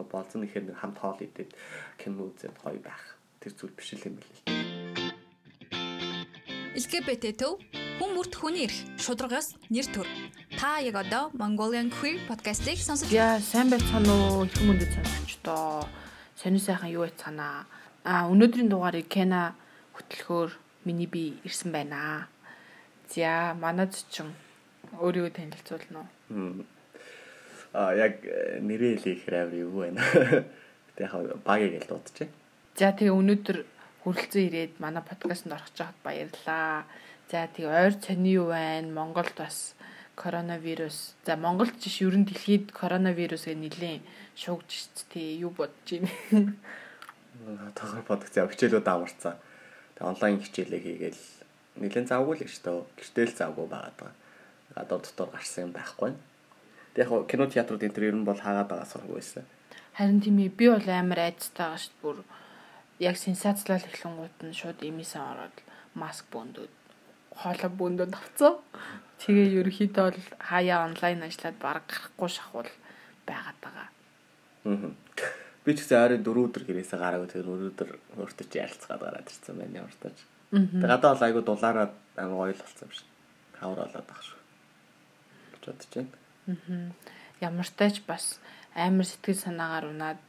тоглоо болзон ихээр нэг хамт хоол идээд кино үзээд гоё байх. Тэр зүйл биш л юм билээ. LGBT төв хүн бүрт хүний эрх шударгаас нэр төр. Та яг одоо Mongolian Queer podcast-ыг сонсож Яа, сайн байцгаана уу? Их мөндөд сонсогчдоо. Сонир сайхан юу байцгаана? А өнөөдрийн дугаарыг Кена хөтлөхөөр миний би ирсэн байна. За, манад чинь өөрийгөө танилцуулна уу? А яг нэрээ хэлэх хэрэг юу байна. Гэтэ яг багийг л дуудчихъя. За, тэгээ өнөөдөр хүрэлцэн ирээд манай подкастт орох жахад баярлалаа. За, тэгээ ойр цаний юу байна? Монголд бас коронавирус. За, Монголд жиш ерөн дэлхийд коронавирус гэ нилээн шуугж шít тий юу бодож байна. Тохор подкаст яг хичээлүүд амарцсан. Тэгээ онлайн хичээлээ хийгээл нэлээд завгүй л шүү дээ. Гэртэл завгүй байгаад байгаа. Гадаа дотор гарсан юм байхгүй. Тэг яг кино театрууд энэ төр ер нь бол хаагаад байгаа сургуу байсан. Харин тийм ээ би бол амар айцтай байгаа шүү. Бүр яг сенсацлал эхлэнгууд нь шууд эмээсээ ороод маск бөөндөөд хоолой бөөндөөд авцсан. Тэгээ ерөөхдөө бол хаяа онлайн ажиллаад баг гарахгүй шахвал байгаад байгаа. Аа. Би ч гэсэн ойрын 4 өдөр гэрээсээ гараагүй тэр өнөөдөр өөртөө чи ярилцгаад гараад ирсэн байна ямар тааж. Тэгээ гадаа бол айгу дулаараад амар гоё л болсон юм шиг. Хавар болоод байгаа шүү. гэж бодож байна. Ямар ч тач бас амар сэтгэл санаагаар унаад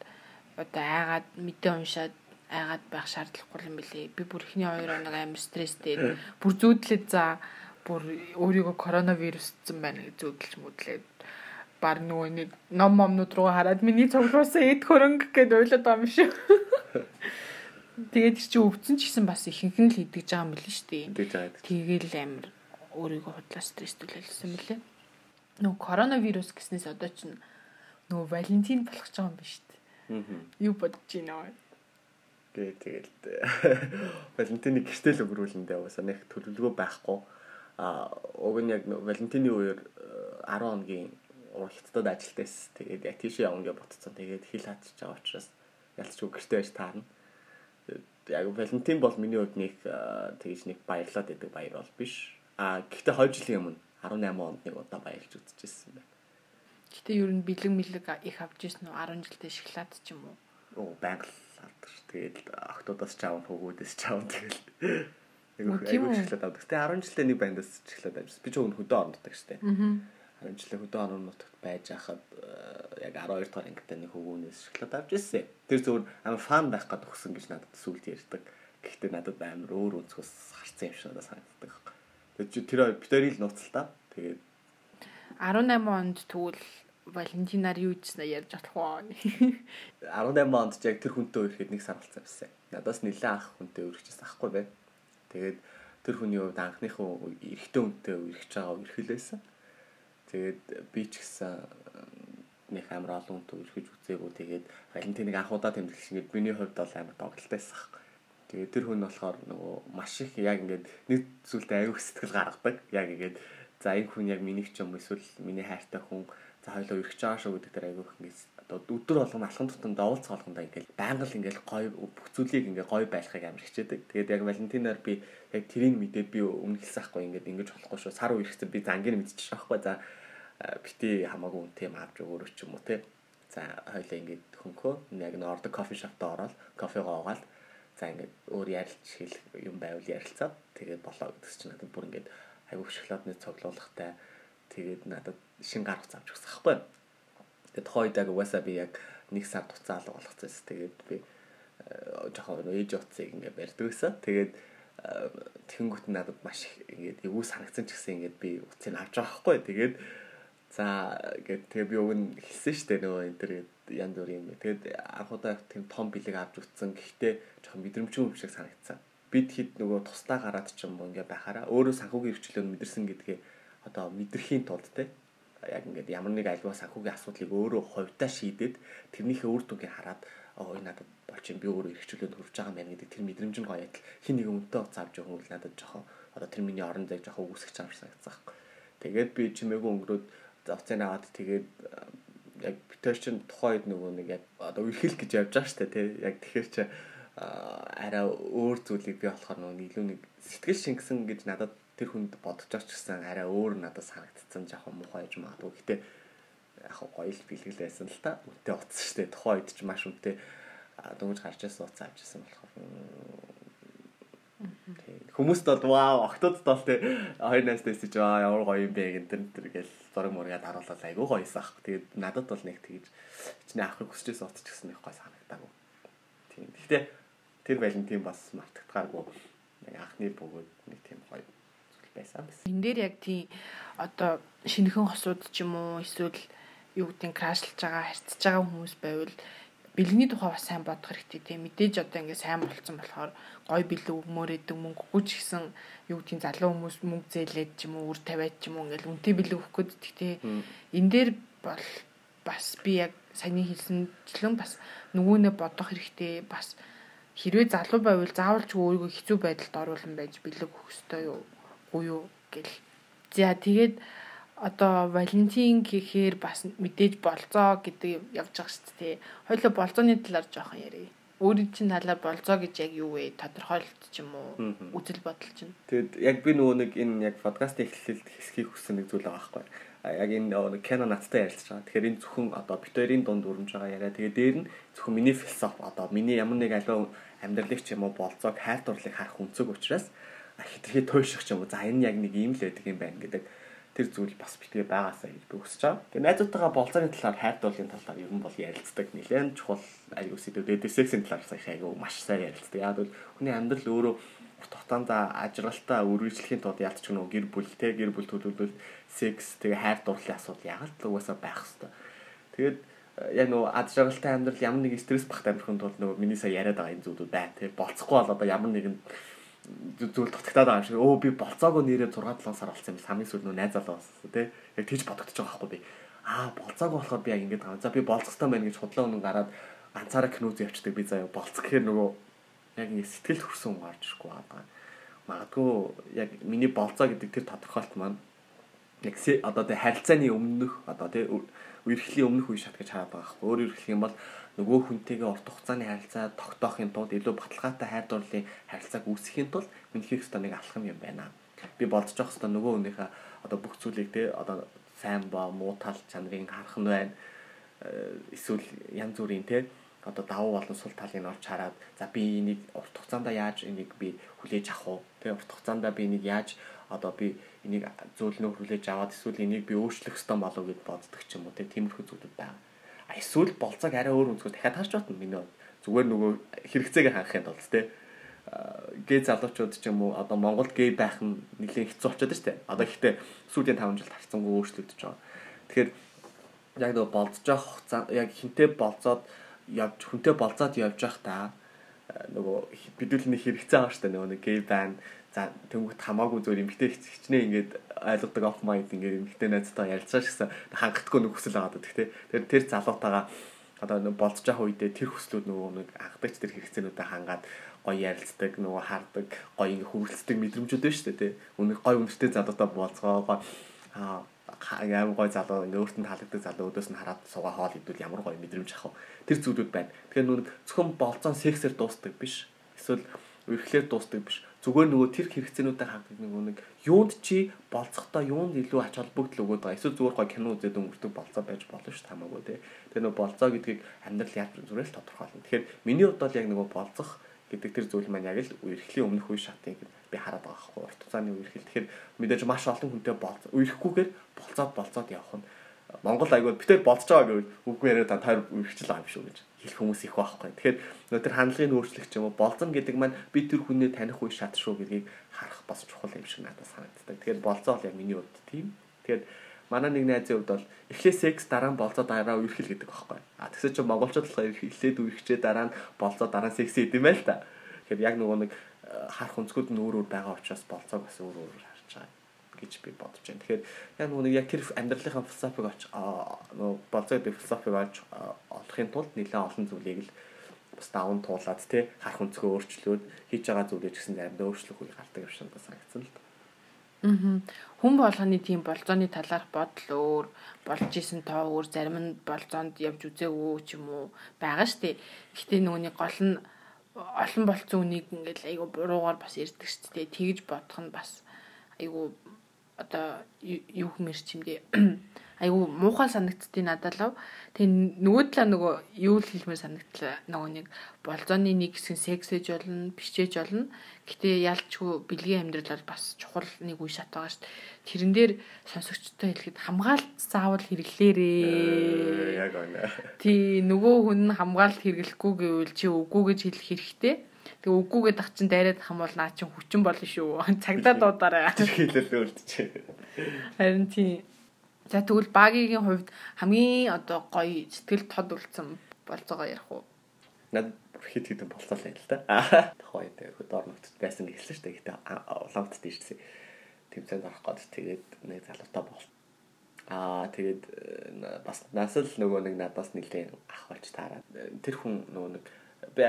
одоо айгаад мэдээ уншаад айгаад байх шаардлагагүй юм билий. Би бүр ихний 2 хоног амар стресстэй. Бүр зүүдлээд за бүр өөрийгөө коронавирусцсан байна гэж зүүдлж мүдлээд бар нөгөө нэг ном момнууд руу хараад миний цуглуулсан эд хөрөнгө гэдээ ойлоод байгаа юм шүү. Тэгээд чи өвцөн ч гэсэн бас ихэнх нь л идэж байгаа юм билээ шүү дээ. Тэгж байгаа. Тэгээл амар өөрийгөө худлаа стресстүүлсэн мөлий. Нөгөө коронавирус гэснээс одоо чинь нөгөө Валентин болох ч байгаа юм биш үү? Юу бодож байна вэ? Гэ тэгэл Валентины гэртэл өнгөрүүлэндээ уусаа нэг төлөвлөгөө байхгүй. А уг нь яг Валентины үеэр 10 хоногийн уралдтад ажилтайс. Тэгээд яг тийшээ явна гэж ботцсон. Тэгээд хил хатчих байгаа учраас ялцгүй гэртээ байж таарна. Яг Валентин бол миний хувьд нэг тэгж нэг баярлаад байдаг баяр бол биш. А гэхдээ 2 жилийн өмнө 18 онд нэг удаа баярлж үзчихсэн байна. Гэтэ ер нь бэлэг мэлэг их авч ирсэн үү 10 жилдээ шоколад ч юм уу? Оо байнга л авдаг ш. Тэгээд охтуудаас ч аав хөвгүүдээс ч аав тэгэл. Нэг үү? шоколад авдаг. Тэгээд 10 жилдээ нэг бандаас шоколад авчихсан. Би ч өгн хөдөө орнотдаг штэ. Аа. 10 жилийн хөдөө орнотогт байж хахад э, яг 12 дахь ангитай нэг хөвгүүнээс шоколад авч ирсэн. Тэр зөвхөн амар фан байх гээд өгсөн гэж надад сүлд ярьдаг. Гэхдээ надад амар өөр өнцгөөс харцсан юм шиг надад санагддаг. Тэгээд чи тэр битэрийг л нууцлаа. Тэгээд 18 онд тэгвэл Валентинаар юу хийснэ ярьж болох уу? 18 онд ч яг тэр хүнтэй үерхэд нэг сар болсон юмсан. Надаас нэлээд анх хүнтэй үргэжсэн ахгүй бай. Тэгээд тэр хүний хувьд анхныхаа эрэгтэй хүнтэй үргэж байгаа үргэлээсэн. Тэгээд би ч гэсэн нэг амар олон хүнтэй үргэж үзээгүй. Тэгээд Валентиныг анхудаа тэмдэглэж ингээд миний хувьд бол амар тоглолтойсэн ах. Тэгээд тэр хүн болохоор нөгөө маш их яг ингээд нэг зүйлд аюу сэтгэл гаргадаг. Яг ингээд за энэ хүн яг миний ч юм эсвэл миний хайртай хүн за хоёлоо өргөж байгаа шүү гэдэг дээр аюу их ингээд одоо өдөр болгон алхан тутам довол цоолгондоо ингээд байнга л ингээд гоё бүх зүйлийг ингээд гоё байлгахыг амар хичээдэг. Тэгээд яг Валентинаар би яг тэрийг мэдээд би өмнө хэлсэн хгүй ингээд ингэж болохгүй шүү. Сар үерхсэн би зангийг мэдчихэж байхгүй. За бити хамаагүй үнтэй юм авч өгөөрөө ч юм уу те. За хоёлаа ингээд хөнхөө яг н ордог кофе шопто ороод кофегоо угаал за ингээд өөр ярилч хэл юм байвал ярилцаад тэгээд болоо гэдэгс чинь надад бүр ингээд айгуу шоколадны цоглуулгатай тэгээд надад шин гар хуц авч өгсөн байхгүй. Тэгээд угаасаа би яг нэг сар туцаа алга болгоцсон. Тэгээд би э, жоохон ээж утсыг ингээд барьдаг гэсэн. Тэгээд э, тэгэнгүүт надад маш их ингээд эвгүй санагдсан ч гэсэн ингээд би утсыг авч байгаа байхгүй. Тэгээд за ингээд тэгээ би уг нь хэлсэн шүү дээ нөгөө энэ төр янз бүр юм. Тэгээд анхудаа тийм том бэлэг авч утсан. Гэхдээ жоохон мэдрэмжгүй юм шиг санагдсан. Би тэгэхэд нөгөө тусдаа гараад ч юм уу ингээд байхаараа өөрөө санхүүгийн хвчлөө мэдэрсэн гэдгээ одоо мэдрэхийн тулд те яг ингээд ямар нэг альва санхүүгийн асуудлыг өөрөө хувьдаа шийдээд тэрнийхээ үр дүнгийг хараад оо энэ надад болч юм би өөрөө эрхчлөөнд хүрч байгаа юм байна гэдэг тэр мэдрэмж нь гоё адил хин нэг өмнөдөө уц авч өгөн үл надад жоохон одоо тэр миний орон зайг жоохон юм шиг санагдсан байхгүй. Тэгээд би чимээгүй өнгөрөөд за уцаа аваад тэгээд яг битэр чин тухайд нөгөө нэг яг одоо үрхэл гэж явж байгаа штэ тий яг тэгэхээр чи арай өөр зүйлийг би болохоор нөгөө илүү нэг сэтгэл шингэсэн гэж надад тэр хүнд бодож байгаа ч гэсэн арай өөр надад санагдсан жоохон муухай гэж магадгүй. Гэтэ яг гоё л бэлгэл байсан л та. Үнтэй утсан. Тухайн үед ч маш үнтэй дөнгөж гарч ирсэн утас авч ирсэн болохоор Хүмүүст бол вау октод бол тэ хоёр найз дэсэж аа ямар гоё юм бэ гэнтэр тэр гэл зураг мургаад харуулаад айгүй гоёсан ах. Тэгээд надад бол нэг тэгж чиний авахыг хүсчихсэн утас ч гэсэн их гой санагдаагүй. Тийм. Гэхдээ тэр Валентин бас мартагдгааргүй. Нэг анхны бөгөөд нэг тийм гоё зүйл байсан бас. Энд дээр яг тийм одоо шинэхэн хосууд ч юм уу эсвэл юу гэдгийг крашлж байгаа харьцаж байгаа хүмүүс байвал бэлгэний тухай бас сайн бодох хэрэгтэй тийм мэдээж одоо ингээд сайн болцсон болохоор гой бэлэг өгмөрөөдөг мөнгөгүй ч гэсэн юу гэдгийг залуу хүмүүс мөнгө зээлээд ч юм уу үр тавиад ч юм уу ингээд үнэтэй бэлэг өгөх гээд тийм энэ дээр бол бас би яг саяны хэлсэнчлэн бас нөгөөнөө бодох хэрэгтэй. Бас хэрвээ залуу байвал заавалч өөрийгөө хэцүү байдалд оруулан байж бэлэг өгөх ёстой юу? Уу гэл. За тэгээд одоо Валентин гэхээр бас мэдээж болцоо гэдэг явж байгаа шүү дээ. Хоёлоо болцооны талаар жоохон ярив. Өөрийн чинь талаар болцоо гэж яг юу вэ? Тодорхойлт ч юм уу? Үзэл бодол чинь. Тэгэд яг би нөгөө нэг энэ яг подкастын эхлэлд хэсгийг хүссэн нэг зүйл байгаа байхгүй. Яг энэ нэг кино надтай ярилцж байгаа. Тэгэхээр энэ зөвхөн одоо бит хоёрын дунд өрнж байгаа яриа. Тэгээ дээр нь зөвхөн миний философи одоо миний ямар нэг аливаа амьдралыг ч юм уу болцоог хайр дурлалыг харах үнцэг учраас хитрхи туйших ч юм уу. За энэ яг нэг юм л байдаг юм байна гэдэг тэр зүйл бас битгээ байгаасаа гэж би хүсэж байгаа. Тэгээ найзуудтайгаа болцооны талаар хайрдуулын талаар ер нь бол ярилцдаг. Нилээн чухал аюу сэдвүүд сексийн талаар сая аюу маш сайн ярилцдаг. Яг бол хүний амьдрал өөрөө тогтоонда ажралтаа үргэлжлэхийн тулд ялч гэнэ гэр бүл те гэр бүл төлөвлөлт секс тэгээ хайр дурлалын асуудал яг л угаасаа байх хэвээр. Тэгээд яг нөгөө ад жаргалтай амьдрал ямар нэг стресс багт амьдрахын тулд нөгөө миний сая яриад байгаа энэ зүйлүүд бай. Тэгээ болцохгүй бол одоо ямар нэгэн зүйл дутагтаад байгаа юм шиг. Өө би болцоогоо нэрээ 6 7 сар болсон юм хамгийн сүүл нөө найз залуу болсон тий. Яг тийж бодогдож байгаа байхгүй би. Аа болцоогоо болохоор би яг ингэж байгаа. За би болцохтой байна гэж худлаа өнөн гараад ганцаараа киноз явчихдаг. Би заяа болцох гэхээр нөгөө яг ингэ сэтгэл төрсөн гарч ирэхгүй байгаа магадгүй яг миний болцоо гэдэг тэр тодорхойлт маань яг одоо тэ харилцааны өмнөх одоо тэ үерхлийн өмнөх үе шат гэж хараад байгаа байхгүй. Өөрөөр хэлэх юм бол нөгөө хүнтэйгээ урт хугацааны харилцаа тогтоохын тулд илүү баталгаатай хайр дурлалын харилцааг үүсгэхийн тулд миний хийх ёстой нэг алхам юм байна. Би болдож явах ёстой нөгөө хүнийхээ одоо бүх зүйлийг те одоо сайн ба муу тал чанарыг харах нь байна. Э, эсвэл янз бүрийн те одоо давуу болон сул талыг олж хараад за би энийг урт хугацаанд яаж энийг би хүлээж авах вэ? Тэгээ урт хугацаанд би энийг яаж одоо би энийг зөөлнөө хүлээж аваад эсвэл энийг би өөрчлөх ёстой болов гэд боддог ч юм уу тийм тиймэрхүү зүйлүүд байна эсвэл болцоог арай өөр өнцгөөс дахиад харж батна миний. Зүгээр нөгөө хэрэгцээгээ хангахын тулд те гээ залуучууд ч юм уу одоо Монголд гээ байх нь нэлээд хэцүү шүү дээ. Одоо ихтэй сүүлийн 5 жилд харцсангүй өөрчлөгдөж байгаа. Тэгэхээр яг нөгөө болцож явах хугацаа яг хинтээ болцоод явж хүнтэй болцоод явж явах та нөгөө бидүүлний хэрэгцээ шүү дээ нөгөө гээ байна за тэнгуут хамаагүй зөв эмгтэй хичнээн ингээд ойлгодог оф майнд ингээд эмгтэй найзтайгаа ярилцаа шигсэн хангалтгүй хүсэл байгаа даа гэхдээ тэр тэр залуутайгаа одоо нэг болцож байгаа үедээ тэр хүслүүд нөгөө нэг анхдагч тэр хэрэгцээнүүдэд хангаад гоё ярилцдаг нөгөө хардаг гоё ингээ хөвөлцдөг мэдрэмжүүд байна шүү дээ тий. Үнэ гоё үнэтэй залуутай болцгоо гоё аа ямар гоё залуу ингээ өөртөө таалагддаг залуу өдөөс нь хараад суугаа хоол идвэл ямар гоё мэдрэмж авах. Тэр зүйлүүд байна. Тэгэхээр нүг зөвхөн болцоон сексээр дуустдаг биш. Эсвэл үргэлжлээд дуустдаг биш зүгээр нөгөө тэр хэрэгцээнүүдэд хангах нөгөө нэг юунд чи болцохдоо юунд илүү ач холбогдол өгöd байгаа. Эсвэл зүгээр гоо кино үзээд өнгөрдөг болцоо байж болно шүү тамаагүй тий. Тэгээ нөгөө болцоо гэдгийг амьдрал яаж зүгээр л тодорхойлно. Тэгэхээр миний хувьд бол яг нөгөө болцох гэдэг тэр зүйл маань яг л үерхлийн өмнөх үе шатыг би хараад байгаа байхгүй. Урт хугацааны үерхэл. Тэгэхээр мэдээж маш олон хүнтэй болцоо үерхгүйгээр болцоод болцоод явах нь Монгол айгууд битэр болцож байгаа гэвэл үгүй яриад та таар байгаа юм шүү гэж хэлэх хүмүүс их байхгүй. Тэгэхээр нөө тэр хандлагын өөрчлөх ч юм уу болцон гэдэг маань би тэр хүнээ таних үе шат шүү гэдгийг харах бас чухал юм шиг надад санагддаг. Тэгэхээр болцоо бол яг миний хувьд тийм. Тэгэхээр манай нэг найзын хувьд бол эхлээ секс дараа нь болцоо дараа үерхэл гэдэг байхгүй. А тэгсэн чинь монголчууд болохоор эхлээд үерхчээ дараа нь болцоо дараа секс хийдэм байл та. Тэгэхээр яг нөгөө нэг э, харах өнцгүүд нь өөр өөр байгаа учраас болцоог бас өөр өөр гэж би бодож байна. Тэгэхээр яг нэг яг тэр амьдралынхаа философиг оч нөгөө болцоо гэдэг философиг олж олохын тулд нэлээд олон зүйлийг л бас даван туулаад тий харах өнцгөө өөрчлөөд хийж байгаа зүйлээ ч гэсэн заримдаа өөрчлөх үе гардаг юм шиг санагдсан л да. Аа. Хүн болгоны тийм болцооны талаарх бодол өөр, болж исэн тоо өөр, зарим нь болцоонд явж үзээгүй ч юм уу байгаа штэ. Гэхдээ нөгөөний гол нь олон болцсон үнийг ингээл айгу буруугаар бас ирдэг штэ. Тэгж бодох нь бас айгу одоо юу хэмэр чимдээ айгүй муухай санагдтыг надад лав. Тэгээ нөгөө талаа нөгөө юу л хэлмээр санагдлаа. Нөгөө нэг болзооны нэг хэсэг сексэж болно, бичээж болно. Гэтэ ялчгүй бэлгийн амьдрал бол бас чухал нэг үе шат байгаа шүү дээ. Тэрэн дээр сонсогчтой хэлэхэд хамгаалт заавал хэрэглээрээ. Яг үнэ. Тий нөгөө хүн хамгаалт хэрэглэхгүй гэвэл чи үгүй гэж хэлэх хэрэгтэй. Тэгээ үгүйгээд ах чин дайраад хам бол наа чин хүчин болно шүү. Цагдаа дуудаарай. Хэлэл үлдчихэ. Харин тий За тэгвэл багийн хувьд хамгийн одоо гоё сэтгэл тод үлдсэн болцоогоо ярих уу? Над хит хитэн болцоо л юм л да. Тухай дээр доор нутд байсан гэсэн шүү дээ. Гэтэ улаамт дийшсэн. Тэмцээнд орох гээд тэгээд нэг залуутай бол. Аа тэгээд э, бас нас л нөгөө нэг надаас нэлээд ах болж таараад тэр хүн нөгөө нэг би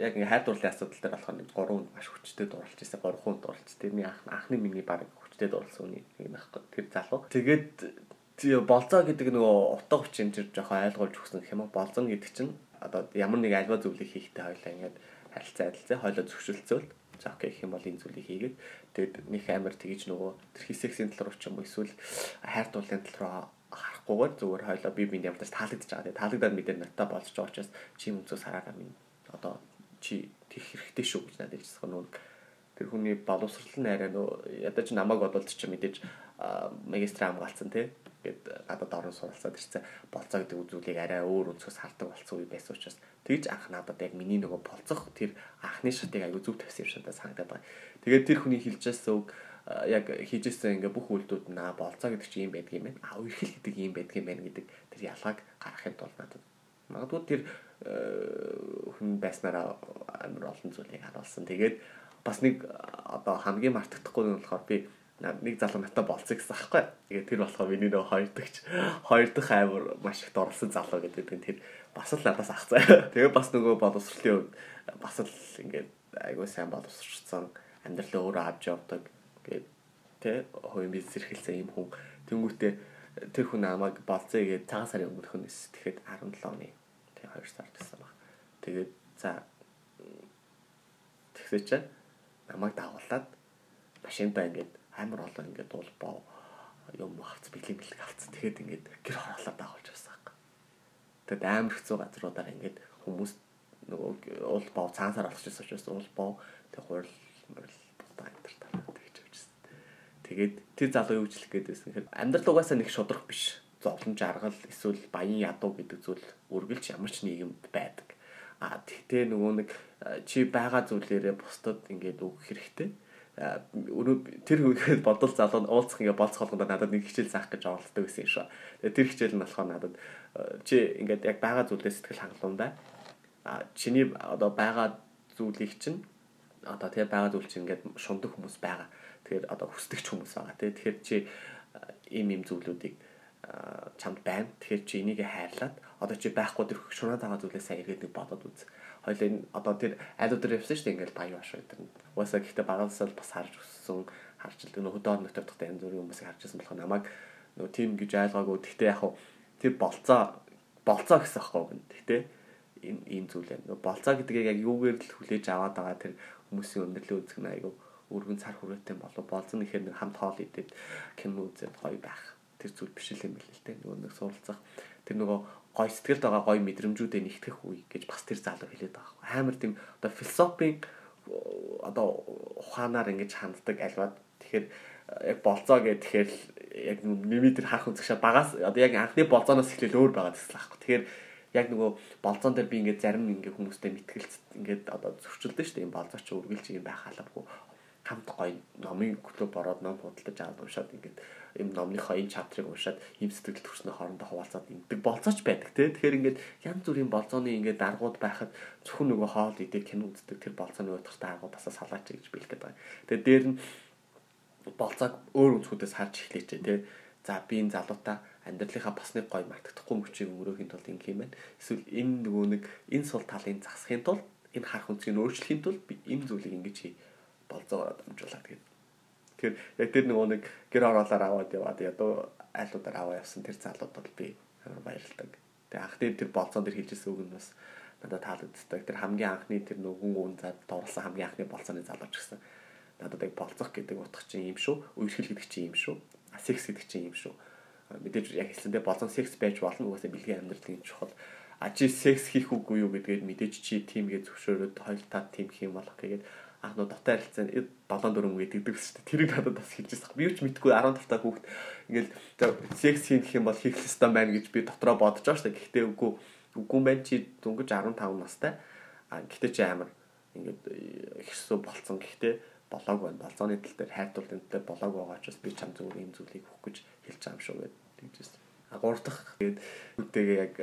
яг ингээ хайр дурлалын асуудал дээр болохоор нэг гурван маш хүчтэй дурлж ирсэн. Гурван хүн дурлж. Тэрний ах анхны миний баг хүчтэй дурлсан үний нэг байхгүй. Тэр залуу. Тэгээд болцоо гэдэг нөгөө утга учир тэр жоохон ойлгуулж өгсөн гэх юм уу болзон гэдэг чинь одоо ямар нэг альва зүйлийг хийхдээ хоёлаа ингээд харилцаа адилцаа хоёлоо зөвшөөрөлцөөл за окей гэх юм бол энэ зүйлийг хийгээд тэгээд нэг амар тгийж нөгөө тэр хисексийн тал руу ч юм уу эсвэл хайр туулын тал руу харахгүйгээр зүгээр хоёлоо би бинд ямар ч таалагдж байгаа. Тэгээд таалагдаад мэдээ надтай болж байгаа учраас чи өнцөөс хараараа минь одоо чи тийх хэрэгтэй шүү гэж надад хэлсэн нөгөө тэр хүний боловсрал нь арай нөө ядаж намайг бодвол чи мэдээж магистр хамгаалсан тий гээд надад орон суралцаад ирсэн болцоо гэдэг үзүүлийг арай өөр өнцгөөс хардаг болсон үе байсан учраас тэгж анх надад яг миний нөгөө болцох тэр анхны шатыг аягүй зүг тавьсан юм шиг санагдаад байгаа. Тэгээд тэр хүний хэлжсэн үг яг хийжсэн ингээ бүх үйлдэлүүд нь болцоо гэдэг чинь юм байдаг юм байна. А үерхэл гэдэг юм байдаг юм байна гэдэг тэр ялгааг гаргахын тулд надад магадгүй тэр хүн байснараа амар олон зүйлийг харуулсан. Тэгээд бас нэг одоо хамгийн мартагдахгүй нь болохоор би нэг залуу надад болцсон гэсэн аахгүй. Тэгээд тэр болохоор миний нөгөө хоёр дахь хоёр дахь аймар маш их дорлсон залуу гэдэг нь тэр бас л надаас ах цаа. Тэгээд бас нөгөө боловсролын үед бас л ингээд айгуу сайн боловсролцсон амьдралаа өөрөө авч явдаг гээд тэ хувийн бизнес эрхэлсэн юм хүн. Тэнгүүтээ тэр хүн намайг болцъё гээд цагаан сарын өмнөх нь тэгэхэд 17 оны тэг 2 сар гэсэн баг. Тэгээд за тэгсээ чи намайг дагуулад машинтаа ингээд амар олон ингээд дуулбаа юм авц бэлэг бэлэг авц. Тэгэхэд ингээд гэр хороолоод дагуулж байсан юм. Тэгэд амар хэцүү газруудаар ингээд хүмүүс нөгөө уул боо цаансаар олчихсон учраас уул боо тэг хурал мөрл бутаа энэ төр тэгж явжсэн. Тэгээд тэр залуу юу хэлэх гээд байсан гэхээр амьдрал угаасаа нэг шудрах биш. Зовлон жаргал эсвэл баян ядуу гэдэг зүйл үргэлж ямар ч нийгэмд байдаг. А тэгтээ нөгөө нэг чи байгаа зүйлээрээ бусдад ингээд өгөх хэрэгтэй өнөө тэр үехэд бодол залуу уулзах ингээ болцох болгонд надад нэг хичээл заах гэж оролддог юм шүү. Тэгээ тэр хичээл нь болохоор надад чи ингээд яг байгаа зүйлээ сэтгэл хангалуун бай. А чиний одоо байгаа зүйлийг чинь одоо тэгээ байгаа зүйл чинь ингээд шундаг хүмүүс байгаа. Тэгэхээр одоо хүсдэгч хүмүүс байгаа. Тэгээ тэгэхээр чи ийм ийм зүйлүүдийг чамд байна. Тэгэхээр чи энийг хайрлаад одоо чи байхгүй тэр шунаад байгаа зүйлээ сайн эргээд нэг бодоод үз хоёлын одоо тэр айлуудаар явсан шүү дээ ингээл баян баш өдр. Угаасаа гэхдээ багаасаа бас харж өссөн харж л нөх хөдөө орнот тавьдаг янз бүрийн хүмүүсийг харж байсан болохоор намайг нөгөө тим гэж айлгаагүй. Гэхдээ яг хуу тэр болцоо болцоо гэсэн аахгүй гэн. Гэхдээ ийм ийм зүйл юм. Нөгөө болцоо гэдгийг яг юугээр л хүлээж аваад байгаа тэр хүмүүсийн өндөрлөө үзэх нь айгүй өргөн цар хүрээтэй болов болзон ихээр нэг хамт хоол идээд кино үзээд гоё байх. Тэр зүйл биш л юм билээ л дээ. Нөгөө нэг суралцах тэр нөгөө гой сэтгэлд байгаа гой мэдрэмжүүдэд нэгтгэх үе гэж бас тэр залуу хэлээд байгаа. Амар тийм одоо философийн одоо ухаанаар ингэж ханддаг альваад тэгэхээр яг болцоо гэх тэгэхээр яг мимитер харах үзэгшээ багаас одоо яг анхны болцооноос эхлээл өөр байгаа гэсэн аахгүй. Тэгэхээр яг нөгөө болцоон дээр би ингээд зарим ингээ хүмүүстэй мэтгэлц ингээд одоо зөрчилдөө шүү дээ. Энэ болцооч үргэлж юм байх албагүй хамт гоё номын клуб ороод ном худалдаж аваад уншаад ингээд юм номныхоо энэ чаптрыг уншаад ийм сэтгэл төрснөө хоорондоо хуваалцаад ингэдэг болцооч байдаг тий. Тэгэхээр ингээд янз бүрийн болцооны ингээд даргууд байхад зөвхөн нөгөө хоол идэх кино үздэг тэр болцооны удахтай аргуудаас салаач гэж бэлгээд байгаа. Тэгээд дээр нь болцоог өөр өнцгүүдээс харж эхлэеч тий. За би энэ залуутаа амьдралынхаа бас нэг гоё мартагдахгүй мөчийг өнгөрөөхийн тулд ингэ юм байна. Эсвэл энэ нөгөө нэг энэ сул талын засахын тулд энэ харах үнцгийг өөрчлөхийн тулд би энэ зүйлийг ингэж хий болзоогоор дамжуулаад тэгээд тэгэхээр яг тэр нөгөө нэг гэр ороолаар аваад яваад ядуу айлуудаар аваа явсан тэр залууд бол би амар баярлдаг. Тэгээд анх дээр тэр болцоон дээр хийжсэн үг нь бас надад таалагддаг. Тэр хамгийн анхны тэр нөгөн үн зад дуурласан хамгийн анхны болцооны залууч гэсэн. Надад яг болцох гэдэг утга чинь юм шүү. Үерхэл гэдэг чинь юм шүү. Секс гэдэг чинь юм шүү. Мэдээж яг хэлсэндээ болон секс байж болно угаасаа бэлгийн амьдралын чухал. А чи секс хийх үгүй юу гэдгээр мэдээж чи тимгээ зөвшөөрөөд хоёул та тим хийх юм болох гэгээд ах нуу дотоо харилцаанд 7 4 үг гэдэг шүү дээ. Тэрийг надад бас хэлж байгаа. Би ч мэдгүй 15 та хүүхд ингээл секс хийх юм бол хийх ёстой байна гэж би дотроо бодож байгаа шүү дээ. Гэхдээ үгүй үгүй юм байна чи дөнгөж 15 настай. А гэхдээ чи амар ингээд их сүү болцсон. Гэхдээ болоог байна. Болцооны тал дээр хайртуул энэ дээр болоог байгаа учраас би чам зүгээр ийм зүйлийг өгөх гэж хэлж байгаа юм шүү гэдэг тэгжсэн. А гурав дахь тэгээд үдээгээ яг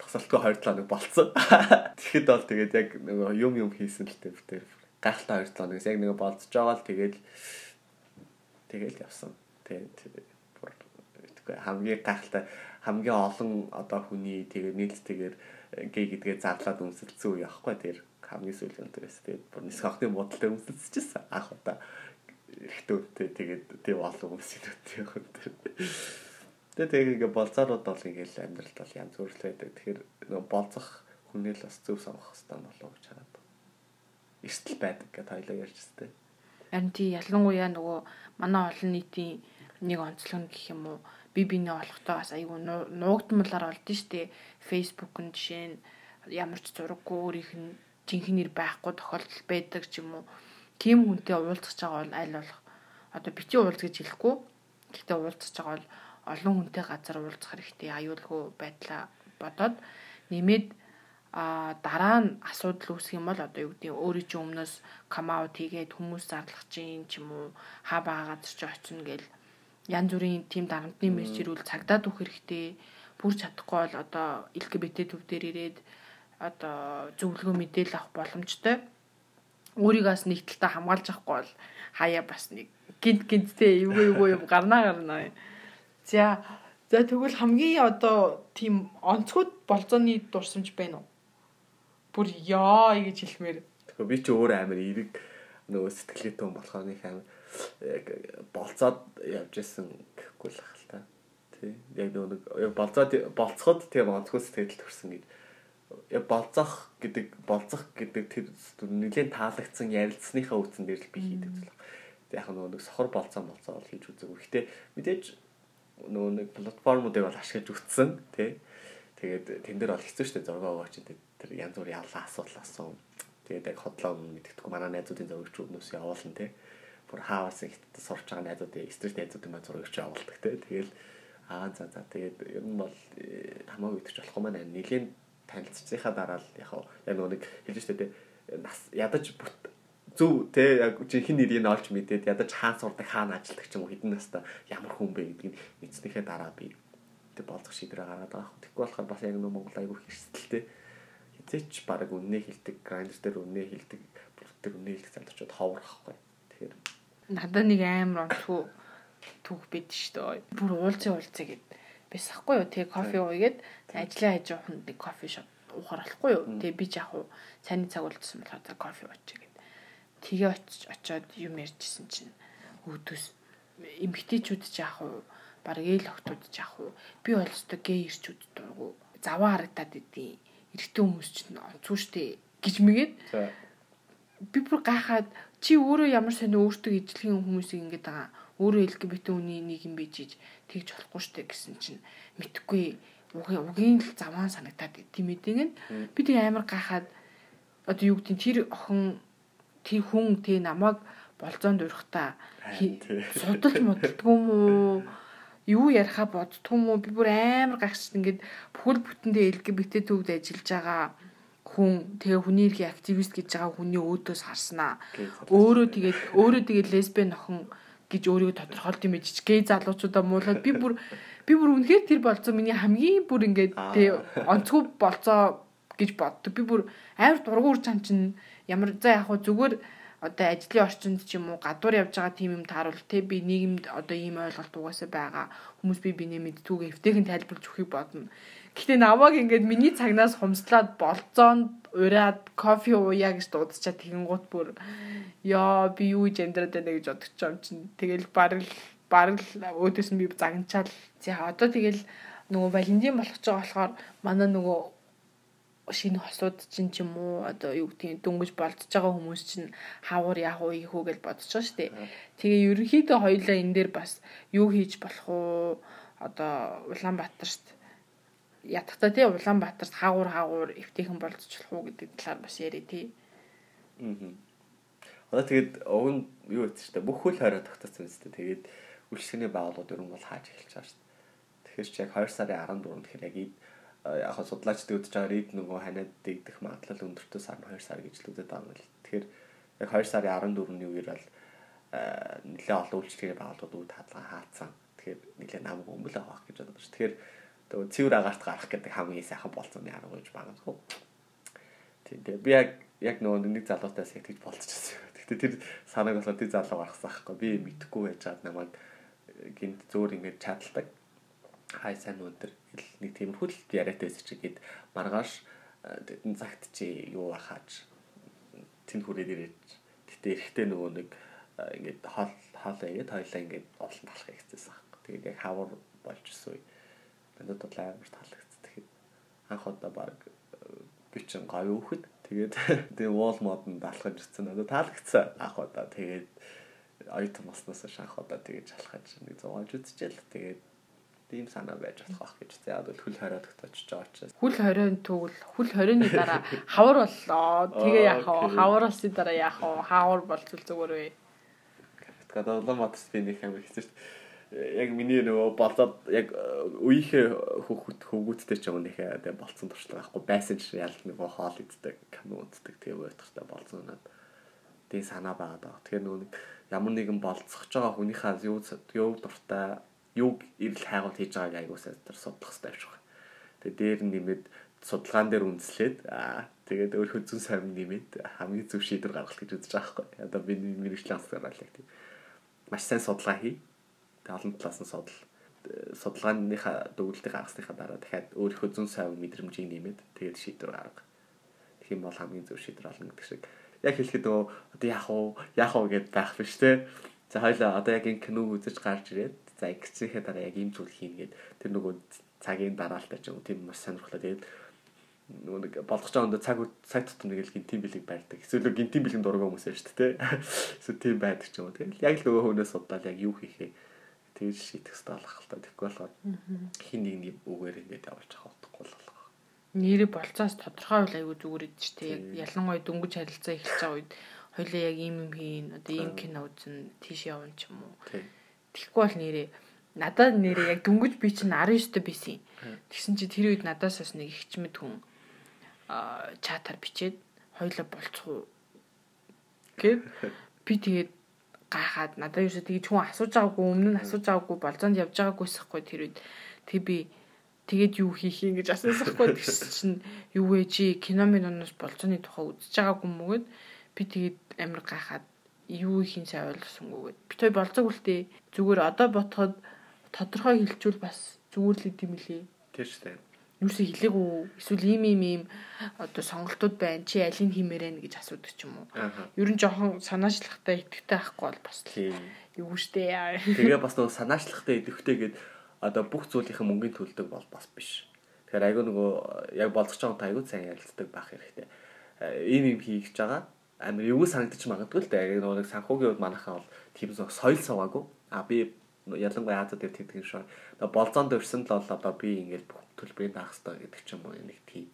тасалтгүй 2 7 хоног болцсон. Тэгэхэд бол тэгээд яг нөгөө юм юм хийсэн л тэр гайхалтай 2 7 хоногс яг нэг болцож байгаа л тэгээд тэгээд явсан. Тэгээд бүр хамгийн гайхалтай хамгийн олон одоо хүний тэгээд нийлцтэйгээр гей гэдгээ зарлаад үнсэлцсэн үе яахгүй тэр хамгийн сүүлийн өдрөөс тэгээд бүр нисэх хахны бодолтой үнсэлцчихсэн анх удаа эрэгтөөтэй тэгээд тэг олон хүмүүсийн яг тэр тэгээд тэгээд ингээ болцоорууд бол ингээл амьдралд бол янз бүр л байдаг. Тэгэхээр нөгөө болцох хүнээ л бас зөв сонгох хэрэгтэй болов гэж хараад эрсдэл байдаг гэдээ хоёлоо ярьж өстэй. Харин тий ялангуяа нөгөө манай олон нийтийн нэг онцлог гэх юм уу би биний олохтой бас айгүй нуугдмалаар олдсон шүү дээ. Facebook-ын жишээ нь ямар ч зураггүй өөрийнх нь жинхэнээр байхгүй тохиолдол байдаг ч юм уу. Тим хүнтэй уулзах байгаа бол аль болох одоо бити уулз гэж хэлэхгүй. Гэхдээ уулзах байгаа бол олон хүнтэй газар уулзах хэрэгтэй аюулгүй байдлаа бодоод нэмээд а дараа нь асуудал үүсэх юм бол одоо юу гэдэг өөрийн чинь өмнөөс кам аут хийгээд хүмүүс зарлах чинь ч юм уу хаа байгаа газар чи очино гэл янз бүрийн тийм дарамтны мессежрүүл цагдаад өгөх хэрэгтэй бүр чадахгүй бол одоо LGBT төв дээр ирээд одоо зөвлөгөө мэдээлэл авах боломжтой өөрийгөөс нэг талтаа хамгаалж авахгүй бол хаяа бас нэг гинт гинттэй эвгүй эвгүй юм гарнаа гарнаа. За за тэгвэл хамгийн одоо тийм онцгой болзооны дурсамж байна уу? Бүр ёо гэж хэлмээр. Тэгэхээр би ч өөр амар эерэг нөгөө сэтгэлээ тун болохоор нэг амар яг болцоод явж исэн гэхгүй л ахал та. Тий. Яг нөгөө болцоод болцоход тийм онцгой сэтгэл төрсөн гэж. Яг болцох гэдэг болцох гэдэг тэр нэлээд таалагдсан ярилцсныхаа үтсэн дээр л би хийдэг зүйл. Яг нөгөө нэг сохор болцсон болцоо бол хийж үзээгүй. Гэхдээ мэдээж нөгөө нэг платформуудыг бол ашиглаж үтсэн тий. Тэгээд тэн дээр бол хэцүү шттэ зураг аваач гэдэг тэр янз бүрийн яллаа асуудал асан. Тэгээд яг хотлоо мэдгэдэггүй манай найзуудын зурагч өмнөөс явуулна те. Бүр хааваас ихтэй сурч байгаа найзуудын стресс найзуудын маань зурагч явуулдаг те. Тэгэл аа за за тэгээд ер нь бол э, хамаагүй идэж болохгүй маань нэлийн танилцсныхаа дараа л яг яг нэг хэлж штэ те нас ядаж зөв те яг жинхэнэ нэрийг олж мэдээд ядаж хаан сурдаг хаан ажилдаг ч юм уу хэдэн настай ямар хүн бэ гэдгийг мэдснийхээ дараа би тэг болцох шийдвэр гаргаад байгаа. Тэгэхгүй болохоор бас яг нэг Монгол айгүй хэрсэлтэй хизээч баг үннээ хилдэг, грайндер дээр үннээ хилдэг, бүрт дээр үннээ хилдэг залуучууд ховрахгүй. Тэгэхээр надад нэг амар онцгүй түүх бид шүү дээ. Бүр уулзын уулзъя гэд. Бисахгүй юу. Тэгээ кофе уугээд ажлын хажуу хүнд нэг кофе шоп уухаар болохгүй юу. Тэгээ би яг уу цайны цаг болчихсон болохоор за кофе уучих гэд. Тэгээ очиж очоод юм ярьжсэн чинь. Өөдөөс эмгтээчүүд ч яг уу баг ээл охтууд ч яг уу би өстө гей ирчүүд дургу заваа харагдаад идэв эрэгтэй хүмүүс чинь онцгүй штэ гэж мэгээд би бүр гайхаад чи өөрөө ямар сони өөртөө ижлэгийн хүмүүсийг ингэж байгаа? Өөрөө LGBT хүний нэг юм бийж тэгж болохгүй штэ гэсэн чинь мэдхгүй. Угийн л заваан санагтаад тийм эдэг нь. Би тэг амар гайхаад одоо юу гэдэг тэр охин тэр хүн тэг намайг болзоонд урихта судалж моддггүй юм уу юу яриха боддгүй юм уу? Би бүр амар гайхчихсан ингээд бүхэл бүтэндээ LGBT төвд ажиллаж байгаа хүн тэгээ хүний эрхийн активист гэж байгаа хүний өөдөөс харснаа. Өөрөө тэгээд өөрөө тэгээд лесбиан охин гэж өөрийгөө тодорхойлт юм ээж гей залуучуудаа муулаад би бүр би бүр үнэхээр тэр болцоо миний хамгийн бүр ингээд тэг онцгүй болцоо гэж боддог. Би бүр амар дургуур чам чин. Ямар за яг хөө зүгээр одоо ажлын орчинд ч юм уу гадуур явж байгаа тийм юм тааруул те би нийгэмд одоо ийм ойлголт угаасаа байгаа. Хүмүүс би биний мэдтгүүгээ эвтэйхэн тайлбарлаж өгөхийг бодно. Гэхдээ намайг ингээд миний цагнаас хумслаад болцоонд ураад кофе ууя гэж дуудчихад тэгэнгუთ бүр ёо би юу гендерд байна гэж байгаа юм чинь. Тэгэл бараг бараг өөдөөс нь би загнчаал. За одоо тэгэл нөгөө валентин болох ч байгаа болохоор манай нөгөө шинэ хосууд чинь ч юм уу одоо юу гэдгийг дөнгөж болцож байгаа хүмүүс чинь хавар яах уу ийхүү гэж бодож байгаа шүү дээ. Тэгээ ерөнхийдөө хоёулаа энэ дээр бас юу хийж болох уу одоо Улаанбаатарт ядахта тий Улаанбаатарт хаагур хаагур эвтэйхэн болцочлох уу гэдэг талаар бас яриа тий. Аа. Одоо тэгээд уг нь юу гэдэг чинь бүх хөл хорой тогтсон юм зү тэгээд үйлчлэгийн байгууллагууд ер нь бол хааж эхэлж байгаа шүү дээ. Тэгэхээр чи яг 2 сарын 14-нд тэгэхээр яг яг судлаачдын үдж байгаа рид нөгөө ханиад дэгдэх магадлал өндөртөө сар 2 сар гэж л үздэг байгаа юм. Тэгэхээр яг 2 сарын 14-ний үеэр бол нэлээд олон үйлчлэгийн байгууллагууд үүд хадлага хаацсан. Тэгэхээр нэлээд намг өмөл авах гэж бодож. Тэгэхээр тэгээ цэвэр агаарт гарах гэдэг хамгийн сайхан болцооны арга гэж байгаа юм. Тийм тэгээ би яг яг нөгөө нэг залуутаас яг тэгж болчихсон. Гэхдээ тэр санааг болохоор тэр залуу гаргасан аахгүй. Би мэдхгүй байж чад намайг гинт зөөр ингэж чадалдаг. Хай сайн өндөр нэг тиймэрхүү л яриатай байсан чи гээд маргааш тэдэн цагт чи юу ахаач тэнд хүрээд ирээд гэтээ эрэхтэй нөгөө нэг ингээд хоол хоолоо игээд хоёлаа ингээд олон талах хэрэгцээсэн аахгүй. Тэгээд яг хавар болж үе. Надад бол амар таалагдсан. Тэгэхээр анх удаа баг би чинь гоё өөхөд тэгээд тэгээ wall mod-нд алхаж ирсэн. Надад таалагдсан анх удаа. Тэгээд оюутан болсноос шанх удаа тэгэж алхаж нэг 100 үзчихэл тэгээд ийм санаа байж болох байх гэж. За одоо хөл хориод очиж байгаа учраас. Хөл хоройн төгөл хөл хорионы дараа хавар боллоо. Тэгээ яах вэ? Хавараас дараа яах вэ? Хавар болцол зүгээр вэ? Тэгээд одоо матс би нэг юм хэлсэн шүү дээ. Яг миний нөгөө болоод яг үеийнхээ хөвгөт хөвгүүдтэй ч юм нөхөө тэгээ болцсон туршлага байхгүй байсан ч ял нөгөө хоол иддэг, кино үздэг тэгээ байтахтай болцсон надад. Тэгээ санаа байгаад байгаа. Тэгэхээр нөгөө ямар нэгэн болцсож байгаа хүнийхээ юу юу дуртай юуг ирэл хайгуул хийж байгааг айгуусаа тэр судлах хэрэгтэй авчих. Тэгээ дээр нэмээд судалгаан дээр үндэслээд аа тэгээд өөр хөзөн сайн нэмээд хамгийн зөв шийдвэр гаргах гэж үзэж байгаа байхгүй. Одоо би мэрэгжлийн асуулт тийм. Маш сайн судалгаа хий. Тэгээд олон талаас нь судал судалгааныхаа дүгнэлтийг гаргасныхаа дараа дахиад өөрийнхөө зүүн сайн мэдрэмжийг нэмээд тэгээд шийдвэр гарга. Тэгэх юм бол хамгийн зөв шийдвэр олно гэдэг шиг яг хэлэхэд нөгөө одоо яах вэ? Яах вэ гэд байх биш те. За хоёлаа одоо яг энэ киног үзэж гарч ирээд за ингэсэхээ дараа яг ийм зүйл хийнэ гэд тэр нөгөө цагийн дараалтай ч юм уу тийм маш сонирхолтой. Тэгээд нөгөө нэг болгож байгаа өндө цаг цаг тутам нэг л гинтийн бэлэг байрдаг. Эсвэл гинтийн бэлэг дургаа хүмүүс шүү дээ. Эсвэл тийм байдаг ч юм уу. Тэгэл яг л нөгөө хүнээс судлаад яг юу хийхээ тэгж шийдэх хэрэгтэй болох л та. Тэгэхгүй болохоор хин нэг нэг үгээр ингэж явуулж авах утгагүй л нэрээ болцоос тодорхой бол айгүй зүгээр идэж тэ ялангуяа дөнгөж харилцаа эхэлж байгаа үед хоёлаа яг ийм юм хийн одоо ийм кино үзэн тийш явна ч юм уу тэгэхгүй бол нэрээ надад нэрээ яг дөнгөж би чинь 19 дэх бисэн тэгсэн чи тэр үед надаас бас нэг ихчмэд хүн чатаар бичээд хоёлаа болцох уу? Гэд би тэгээд гайхаад надад юу ч тэгж хүн асууж байгаагүй өмнө нь асууж байгаагүй болзоонд явж байгаагүйсэхгүй тэр үед. Тэг би тэгээд юу хийх юм гэж асуусахгүй тэгс чинь юу вэ чи кино миноноос болцооны тухай үзэж байгаагүй мөгөд би тэгээд амар гайхаад юу ихийн сайн ойлгосонгүйгээд би той болцоог үлдээ зүгээр одоо ботход тодорхой хэлчүүл бас зүгээр л идэм билээ. Тийм шүү дээ. Юусе хэлээгүй эсвэл ийм ийм ийм одоо сонголтууд байна. Чи алийг хиймээрэн гэж асуудаг ч юм уу. Ер нь жоохон санаачлахтай идэвхтэй байхгүй бол бас юу штэ. Тэгээ бас нөгөө санаачлахтай идэвхтэй гэдэг одоо бүх зүйлийнхээ мөнгөний төлдөг бол бас биш. Тэгэхээр айгүй нөгөө яг болцож байгаа айгүй сайн ярилцдаг байх хэрэгтэй. Э, ийм юм хийж байгаа амир юу санагдчих магадгүй л дээ. Яг нөгөө санхүүгийн үед манайхаа бол тийм соёл суваагүй. А би ялангуяа Азад дээр тэгдэг. Одоо болзоонд өрсөн л бол одоо би ингээд бүх төлбөрийг даах хэрэгтэй гэдэг ч юм уу нэг тийм.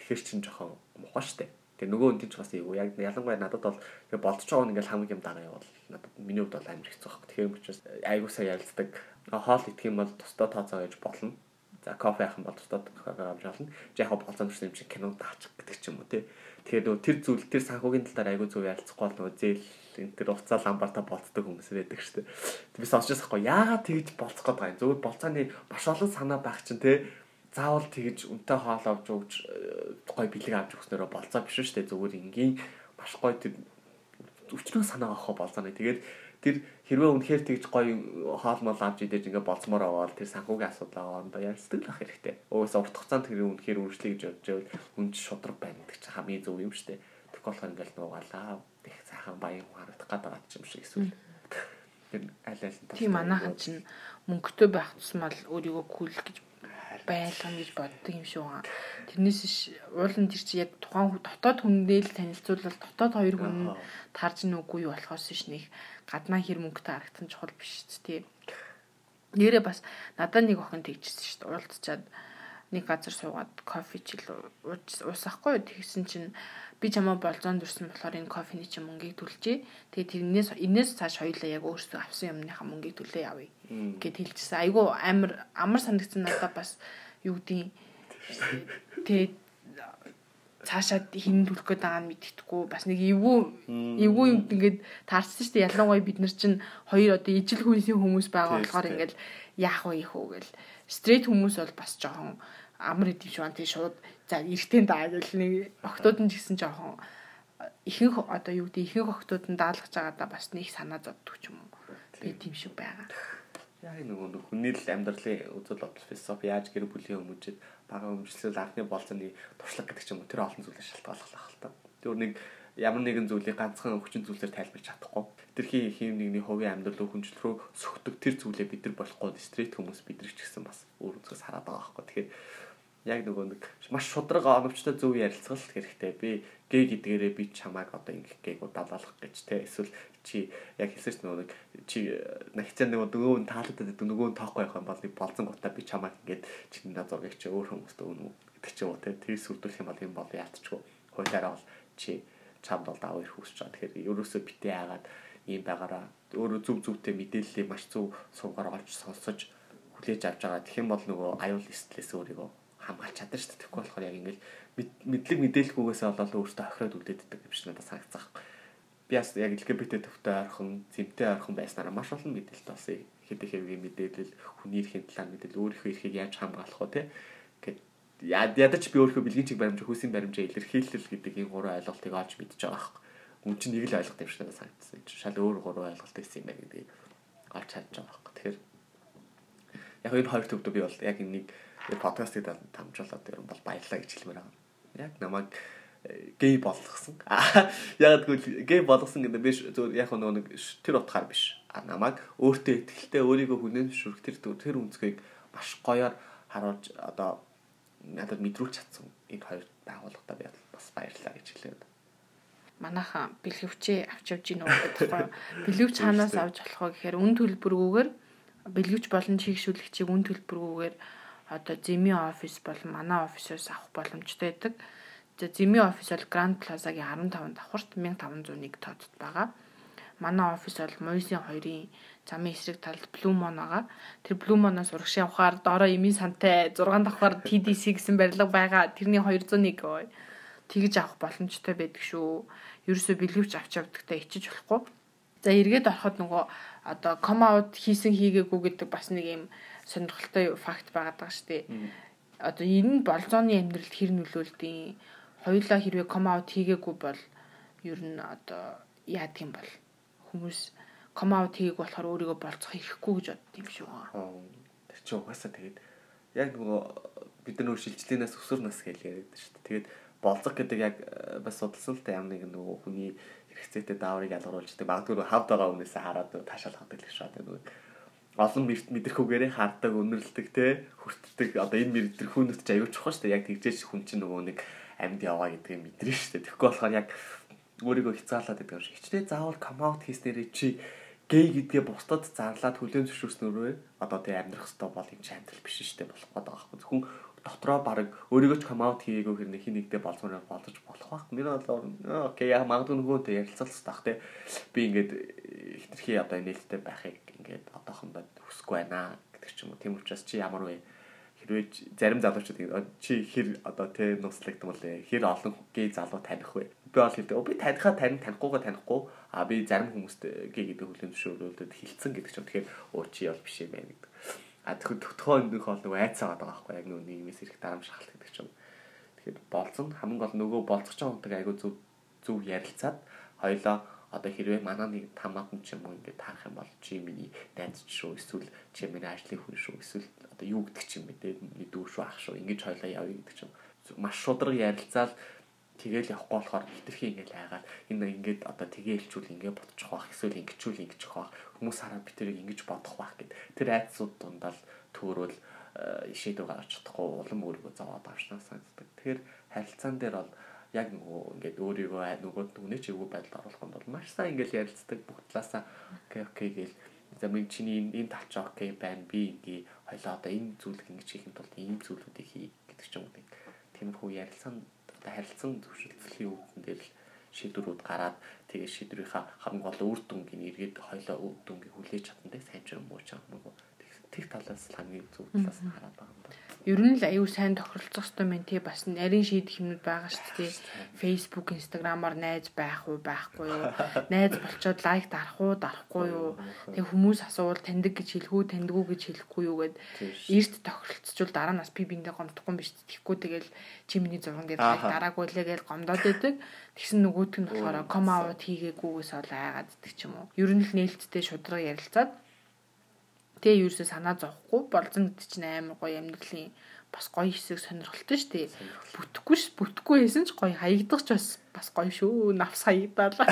Тэгэхэр чин жоохон муухай штэ. Тэгээ нөгөө үнд ч бас юу яг ялангуяа надад бол болцож байгаа нь ингээл хамгийн юм дагаа явал надад миний хувьд бол амар хэцүү баг. Тэгэхээр учраас айгуу сайн ярилцдаг хоол идэх юм бол тусдаа тооцоо гэж болно. За кофе юм бол тусдаа кофе авч болно. Яг болцоомжтой юм чи кино даачих гэдэг ч юм уу тий. Тэгэхээр нөгөө тэр зүйл тэр санхүүгийн талаар айгүй зөв ярилцахгүй бол нөгөө зээл энэ тэр уцаа ламбартаа болцдог хүмүүс байдаг шүү дээ. Би сонсчихсан хгүй яагаад тэгж болцох гээд байгаа юм. Зөвхөн болцооны маш олон санаа байх чинь тий заавал тэгж үнтэй хоол авч өгч гой бэлэг авч өгснөөрөө болцоо биш шүү дээ. Зүгээр энгийн маш гой тэр өчнөө санаа авах болцооны. Тэгээд тэр хэрвээ үнэхээр тэгж гоё хоол мол авч идэж ингээ болцмоор аваад тэр санхүүгийн асуудал аваад ярилцдаг л ах хэрэгтэй. Өөс урт хугацаанд тэр үнэхээр үргэлжлэе гэж бодож байвал үнд шудраг байна гэдэг чинь хамгийн зөв юм шүү дээ. Тэгэх болохоор ингээл нуугалаа их сайхан баян харагдах гад байгаа юм шиг эсвэл тэр аль аль тийм манайхан чинь мөнгөтэй байх тусмал өөрийгөө кул гэж байлгана гэж боддог юм шиг байгаа. Тэрнээс ш уулын тэр чи яг тухайн дотоод хүнтэй л танилцуулбал дотоод хоёр хүн тарж нүггүй болохоос ш нэг гаднаа хэр мөнгөтэй харагдсан чухал биш ч тий. Нэрээ бас надад нэг охин тэгжсэн шүү дээ. Уулзчаад нэг газар суугаад кофе ч ил уусахгүй. Тэгсэн чинь би чамаа болзоон дүрсэн болохоор энэ кофений чинь мөнгийг төлжээ. Тэгээд тэрнээс энэс цааш хоёулаа яг өөрсдөө авсан юмныхаа мөнгийг төлөө явъя гэд хэлчихсэн. Айгу амар амар санагдсан надад бас юу гэдгийг тэгээд цаашаад хин төлөх гээд байгаа нь мэддэхгүй. Бас нэг эвгүй эвгүй юм ингээд таарсан шүү дээ. Ялангуяа бид нар чинь хоёр одоо ижил хүнсийн хүмүүс байгаа болохоор ингээд яах вэ их үү гэл. Стрейт хүмүүс бол бас жоохон амар идэв шүү антий шууд за эртэн даа гэл нэг октод нь ч гэсэн жоохон ихэнх одоо юу гэдэг ихэнх октод нь даалгаж байгаадаа бас нэг санаа зовдөг ч юм уу би тийм шиг байгаа. Яг нөгөө хүний л амьдралын үзэл бодол философи яаж гэр бүлийн хүмүүжид бага өмчлөл анхны болцооны туршлага гэдэг ч юм уу тэр олон зүйлээр шалтгааллах л та. Тэр нэг ямар нэгэн зүйлийг ганцхан өвчин зүйлээр тайлбарч чадахгүй. Тэрхий хийм нэгний хувийн амьдрал өхөнжил рүү сөхдөг тэр зүйлээ бид нар болохгүй стрейт хүмүүс бид нар ч гэсэн бас өөр үзгээс хараад байгаа байхгүй. Тэгэхээр яг нөгөө нэг маш шудраг оновчтой зөв ярилцгал хэрэгтэй. Би гэ гэдгээрээ би чамайг одоо ингэх гээг удаалгах гэж те эсвэл чи яг хэлсэж нөгөө нэг чи нагцаа нөгөө нөгөө нь таалагдаад байдаг нөгөө нь тоохгүй байх юм бол нэг болцсон гутаа би чамайг ингээд чиний зургийг чи өөр хүмүүст өгнө гэдэг ч юм уу те тэр сүрдүүлэх юм бол юм бол яалтчгүй хуулиараа бол чи чамд бол даваа ирэх хүсэж байгаа. Тэгэхээр ерөөсөө битээ яагаад ийм байгаараа өөрөө зүв зүвтэй мэдээллийг маш зөв суугаар олж сонсож хүлээж авч байгаа. Тэгэх юм бол нөгөө аюул стресс өөрийгөө хамгаалж чадна шүү дээ. Тэгэхгүй болохоор яг ингээл мэдлэг мэдээлэлгүйгээсээ болоод өөртөө охироод үлдээдэг юм шиг надад санагцсан. Би бас яг LGBT төвтэй ойрхон, зэмтэй ойрхон байснараа маш олон мэдээлэлт олсон. Хэд их хэвгийн мэдээлэл, хүний эрхийн талаар мэдээлэл, өөрийнхөө эрхийг яаж хамгаалах вэ те. Гэт ядаж би өөрийнхөө бэлгийн чиг баримжаа, хүйсийн баримжаа илэрхийлэл гэдэг энэ гурван ойлголтыг олж мэдж байгаа хэрэг. Үн чинь нэг л ойлголт юм шиг надад санагдсан. Шал өөр гурван ойлголт байсан юм байна гэдгийг олж чадж байгаа хэрэг. Тэгэхээр яг энэ хоёр төвдөө би бол яг энэ подкастыг дамжуулаад ер нь бол баярлалаа гэж хэлмээр байгаа. Яг намайг э, гей болгосон. Яг тэгвэл гей болгосон гэдэг биш зөв яг нөгөө нэг тэр утгаар биш. А намайг өөртөө ихтэй өөрийгөө хүнэн шүрх тэр тэр үнцгийг маш гоёор харуулж одоо надад мэдрүүлж чадсан энэ хоёр байгууллагатаа би бас баярлалаа гэж хэлээд. Манайхан бэлгэвчээ авч явж гин үү гэдэггүй. Бэлгэвч хаанаас авч болох вэ гэхээр үн төлбөргүйгээр бэлгэвч болон чигшүүлэгчийг үн төлбөргүйгээр одоо зэми офис болон манай офисоос авах боломжтой байдаг. За зэми офис бол Grand Plaza-гийн 15 давхарт 1501 тооцод байгаа. Манай офис бол Моисын 2-ын замын эсрэг талд Blue Moon байгаа. Тэр Blue Moon-оос урагшийн авахаар доороо эмийн сантай 6 давхар TDC гэсэн барилга байгаа. Тэрний 201 ой. Тэгж авах боломжтой байдаг шүү. Ерөөсөө бэлгэвч авч явдагтаа ичиж болохгүй. За эргээд ороход нөгөө одоо come out хийсэн хийгээгүй гэдэг бас нэг юм сонирхолтой факт байгаад байгаа шүү дээ. Одоо энэ болзооны амьдралд хэр нөлөөлдөйн хоёулаа хэрвээ come out хийгээгүй бол ер нь одоо яадаг юм бол хүмүүс come out хийгээгүй болохоор өөрийгөө болцох ирэхгүй гэж бодд юм шүү. Тэр чинь угаасаа тэгээд яг нөгөө бид нар нөө шилжлэнээс өсөр нас гэж яриад шүү дээ. Тэгээд болцох гэдэг яг э, бас судалсан л та ямар нэг нөгөө хүний хэрэгцээтэй дааврыг ялгаруулждаг. Магадгүй хавд байгаа хүнээс хараад таашаалах гэдэг л шүү дээ. Олон мэдрэхүүгээрээ харддаг, өнөрлөдөг те хүртдэг. Одоо энэ мэдрэхүүнүүд ч аюул чухал шүү дээ. Яг тэгжээж хүн чинь нөгөө нэг амьд яваа гэдгийг мэдэрнэ шүү дээ. Тэгэхгүй болохоор яг өөрийгөө хязгаарлаад байдаг юм шиг. Хичнээн заавал come out хийснээрээ чи гей гэдгээ бусдад зарлаад хүлээн зөвшөөрснөөрөө одоо тэг амьдрах хэвээр бол юм чи амьдрал биш шүү дээ болох гэдэг байхгүй. Зөвхөн дотроо баг өөрийгөө ч come out хийгээгүй хэрнээ хин нэгдээ болцооноор болдож болох байх. Миний бодлоор окей яа магадгүй нөгөөтэй ярилцалцах тах те. Би ингээд хитрхи одоо нээлттэй байхыг ингээд одоохондоо хүсэхгүй байна гэдэг ч юм уу. Тийм учраас чи ямар вэ? Хэрвээ зарим залуучууд чи хэр одоо тэ нууцлагдсан бол хэр олон гей залуу таних вэ? Би бол хэлдэг. Би танихаа тань танихгүйгаа танихгүй. А би зарим хүмүүст гей гэдэг хүлэн зөвшөөрөлдөд хилцэн гэдэг ч юм. Тэгэхээр өө чи бол биш юм байна гэдэг. А тэгэхээр төгтгөө нөх бол нөгөө айцаа байгаа байхгүй яг нөгөө нийгмээс ирэх дарамжхалт гэдэг ч юм. Тэгэхээр болцсон. Хамгийн гол нөгөө болцох ч юм уу айгу зөв зөв ярилцаад хоёлоо одоо хэрвээ манай нэг тамаатан ч юм уу ингээд таах юм бол чи миний найз шүү эсвэл чи миний ажлын хүн шүү эсвэл одоо юу гэдэг ч юм бэ? Те миний дүү шүү ах шүү. Ингэж хойлоо явъя гэдэг ч юм маш шудраг ярилцаал тэгэл явахгүй болохоор хитрхи ингээл хайгаад энэ ингээд одоо тгээ илчүүл ингээд бодчих واخ эсвэл ингэчүүл ингэчих واخ хүмүүс хараад би тэрийг ингэж бодох واخ гэд тэр айцсууд дундаа л төөрөөл шийдвэр гаргаж чадахгүй улам өөрийгөө зовоод авчнаа санагддаг. Тэгэхээр харилцаан дээр бол яг нөгөө ингээд өөрийгөө нөгөө нүгний чигүү байдалд оруулах нь бол маш сайн ингээд ярилцдаг бүх талаасаа окей окей гээл За минь чиний энэ энэ талч окей байна. Би ингээ хоёлоо одоо энэ зүйлийг ингэж хийхэд тулд ийм зүйлүүдийг хий гэдэг ч юм уу. Тиймэрхүү ярилцсан одоо харилцан зөвшөөрлөлийн үүдэн дээр л шийдвэрүүд гараад тэгээ шийдвэрийнхаа хамгийн гол үр дүнгийн эргээд хоёлоо үр дүнгийг хүлээж чадна сайн ч юм уу ч юм уу. Тэг талаас хамгийн зөв талаас нь хараад байгаа юм байна ер нь л аюу сайн тохиролцох хэрэгтэй мэн тий бас нарийн шийдэх юмнууд байгаа шүү дээ. Facebook, Instagram-аар найз байх уу, байхгүй юу? Найз болчоод лайк дарах уу, дарахгүй юу? Тэг хүмүүс асуувал таньдаг гэж хэлэхүү, таньдгүй гэж хэлэхгүй юу гэд эрт тохиролцчихвол дараа нь бас би биндээ гомдохгүй юм биш тэгэхгүй тэгэл чи миний зурган дээр лайк дараагүй лээ гэж гомдоод байдаг. Тэгсэн нөгөөт нь болохоор ком аут хийгээгүйгээс ол айгаад идэх юм уу. Ер нь л нээлттэй шудраг ярилцаад Тэгээ ерөөсөө санаа зовхгүй болзон гэдэг чинь амар гоё амьдралын бас гоё хэсэг сонирхолтой шүү дээ. Бүтэхгүй ш бүтэхгүй байсан ч гоё хаягдах ч бас бас гоё шүү. Навс хаягдаалаа.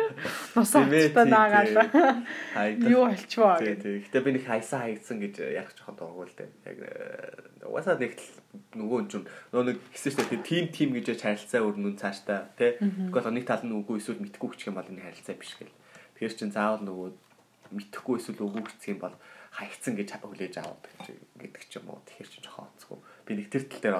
Нус очтой наагаалаа. Юу болчихвоо. Тий, Гэтэ би нэг хайсан хаягдсан гэж ярих жоохон дурггүй л дээ. Яг э, угаасаа нэг нөгөө юм нөгөө нэг хэсэг шүү дээ. Тим тим гэж харилцаа өрнүн цааштай тий. Тэгвэл нэг тал нь үгүй эсвэл мэдхгүй гэх юм бол энэ харилцаа биш гэл. Тэгэхээр чин заавал нөгөө мэдхгүй эсвэл үгүй гэх юм бол хаягцсан гэж хүлээж аваад гэдэг ч юм уу. Тэгэхээр чи жоохон онцгүй. Би нэг тэр тал дээр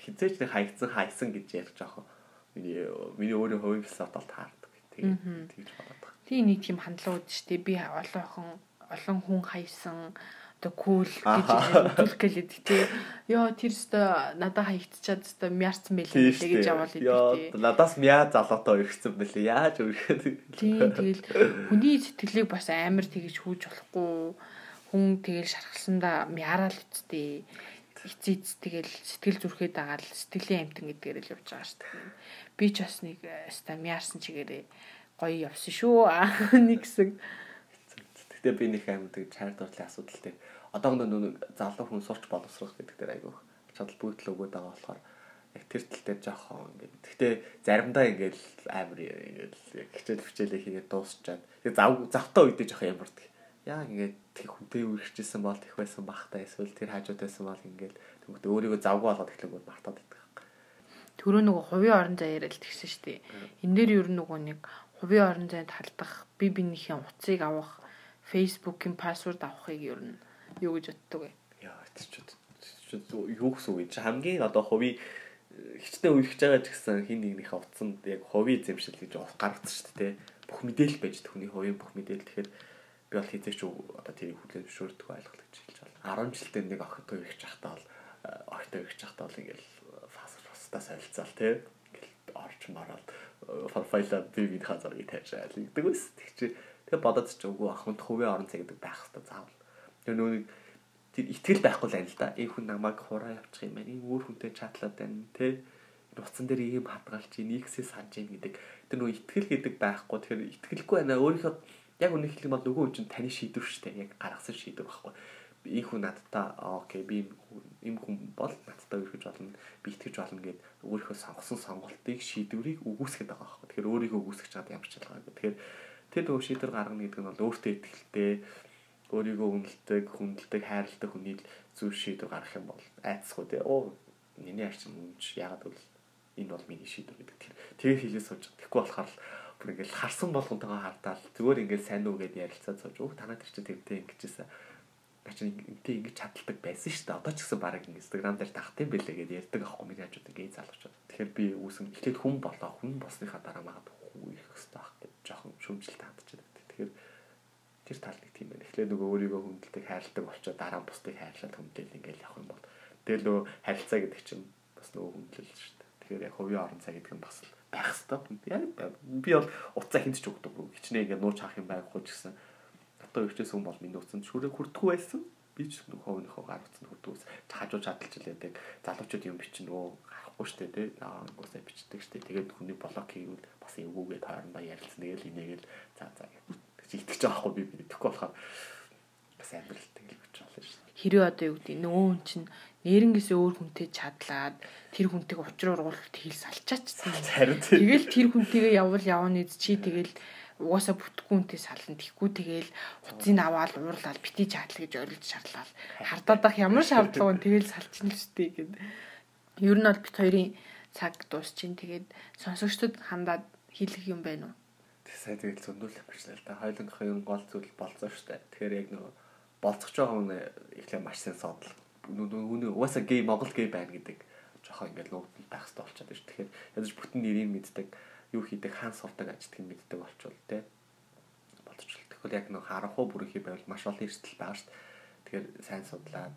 хизээч нэг хаягцсан хайсан гэж ярих жоохон миний миний өөрийн хувийн философиод таардаг. Тэгээд тэгж бодоод байна. Тийм нэг тийм хандлага үүд штэ би олон хон олон хүн хайсан одоо кул гэж үзүүлэх гэлээд тий. Йоо тэр өстө надад хаягдчаад өстө мяарсан байлээ гэж яваал идэв тий. Надаас мяа залуутай өргөцсөн байлээ. Яаж өргөхөд. Тийм тэгэл хүний сэтгэлийг бас амар тэгж хүүж болохгүй хүн тэгэл шархалсандаа мяараал үсттэй эцээц тэгэл сэтгэл зүрхээд агаал сэтгэлийн амтан гэдгээр л явж байгаа шүү дээ. Би ч бас нэг ста мяарсан чигээрээ гоё явсан шүү. Нэг хэсэг. Гэтэ би нэг амьд чар дурдлын асуудал дээр одоо нэг залуу хүн сурч боловсрох гэдэг дээр айгүйх чадал бүгд л өгöd байгаа болохоор яг тэр тал дээр жоохон ингээд гэхдээ заримдаа ингээд амар ингээд хичээл хичээлээ хийгээд дуусчаад тэг зав завтаа үедээ жоохон ямардаг яг ингээд тэг хүнтэй үргэлжчихсэн бол тех байсан бахтай эсвэл тэр хажууд байсан бол ингээд тэгвэл өөрийгөө завгүй болгоод эхлэнгүүд мартаад идэх. Төрөө нөгөө хувийн орон зай яриад тэгсэн шүү дээ. Энэ дээр ер нь нөгөө нэг хувийн орон зайд халдах, би бинийхээ утсыг авах, Facebook-ийн пассворд авахыг ер нь юу гэж боддог вэ? Яа, тэр ч юу гэсэн үг чи хамгийн одоо хувийн хичнээн үерхэж байгаа ч гэсэн хин нэгнийхээ утсанд яг хувийн эзэмшил гэж гаргацсан шүү дээ. Бүх мэдээлэл байж түүний хувийн бүх мэдээлэл тэгэхээр би бол хизээч одоо тэрийг хүлээн зөвшөөрдөг ойлголоо гэж хэлж байна. 10 жилдээ нэг охинтой ирэх чахтаа бол э, охинтой ирэх чахтаа бол ингээл фас фастаа солилцаал тий. Ингээл орч мараад файлаа би бид хазарыг тавьшаал гэдэг үс. Тэг чи тэгээ бодоод ч үгүй охинд хувийн орон зай гэдэг байх хэрэгтэй заавал. Тэр нүүнийг тэр итгэл байхгүй л байна л да. Энэ хүн намайг хураа явчих юм байна. Энэ өөр хүнтэй чатлаад байна тий. Нуцсан дээр ийм хадгалж, нэгсээ санаж ийн гэдэг. Тэр нөө итгэл гэдэг байхгүй. Тэгэхээр итгэлгүй байна. Өөрийнхөө яг үнэ хэлэх юм бол нөгөө хүн чинь таны шийдвэр шүү дээ. Яг гаргасан шийдвэр байхгүй. Энэ хүн надтай окей би ийм хүн бол надтай өргөж болно. Би итгэж болно гэд өөрийнхөө сонгосон сонголтыг шийдвэрийг үгүйсгэж байгаа байхгүй. Тэгэхээр өөрийгөө үгүйсгэж чад ямар ч ялгаагүй. Тэгэхээр тэр нөгөө шийдвэр гаргана гэдэг нь бол өөртөө итгэлтэй өөрийгөө үнэлдэг, хүндэлдэг, хайрладаг хүний зөв шийдвэр гаргах юм бол айцсгүй тий. Оо миний арчин үнж яагаад бол энэ бол миний шийдвэр гэдэг. Тэр тэгээ хэлээ сууж. Тэгэхгүй болохоор л бүр ингээл харсан болгонтойгоо хардаал зүгээр ингээл сайн уу гэдээ ярилцаад сууж өөх танаа тэр чинь тэгтээ ингэжсэн. Чи ингэтээ ингэж чаддаг байсан шүү дээ. Одоо ч гэсэн баг инстаграм дээр тахтын бэлээ гэдээ ярьдаг аахгүй миний хажууд ингээд залуучууд. Тэгэхээр би үүсэн эхлээд хүн болоо хүн болсныхаа дараа магад хүү ирэх хэрэгтэй ах гэж жоохон шөмжлөлт хандчихдаг. Тэгэхээр тэр тал нэг тийм байна. Эхлээд нөгөө өөрийгөө хүндэлдэг хайрладаг болчоо дараа нь бусдыг хайрлаад хүндэл ингээл явах юм бол тэгэл нөгөө харилцаа гэдэг чинь бас нөгөө хүндлэл шүү дээ. Тэгэхээр яг хувийн орон цай гэдэг нь бас л байх хэвээр. Яг би бол уцаа хинт ч өгдөг. Хичнээн ингээд нууж хаах юм байхгүй ч гэсэн. Одоо ирчээс хүн бол миний уцанд шүрээ хүртгүү байсан. Би ч хөвөнийхөө гар утсанд хүртгүүс. Хажуу чадалж илээдэг. Залуучууд юм бичин өө харахгүй штэ тий. Аа госоо бичдэг штэ. Тэгээд хүний блок хийвэл бас эвгүүгээд хоорондоо ярилцсан. Тэгэл инээгээл за за гэж итгэж байгаа хгүй би би тэгэхгүй болохоор бас амьдралтай л гэж болно штэ. Хэрвээ одоо юу гэдэг нөгөө хүн чинь нэрнгээсээ өөр хүнтэй чадлаад тэр хүнтэйг уулт хэл салчаачсан. Тэгэл тэр хүнтэйгээ явал явна чи тэгэл угаасаа бүтгүүнтэй сална. Тэгхгүй тэгэл уцыг аваад уурлаад бити чадл гэж орилж шаарлал. Хардаад ах ямар шаардлага вэ? Тэгэл салчихна л штэ гэд. Ер нь бол бит хоёрын цаг дуусчин. Тэгээд сонсогчдод хандаад хэлэх юм байна уу? сая тэгэл зөндүүлэх гэж л да. Хоёулынхын гол зүйл болцоо штэ. Тэгэхээр яг нөгөө болцох байгаа хүн ихлэ маш сайн содл. Үүний угаасаа гей Монгол гей байна гэдэг жоохон ингээд нуугдал байх хэрэгтэй болчиход байна. Тэгэхээр ядаж бүтэн нэрийг мэддэг, юу хийдэг, хаан сурдаг ажилтгийг мэддэг болчвол те. Болцчихвол тэгэхээр яг нэг харанхуу бүрийнхий байвал маш олон эрсдэл байгаа шүү. Тэгэхээр сайн судлаад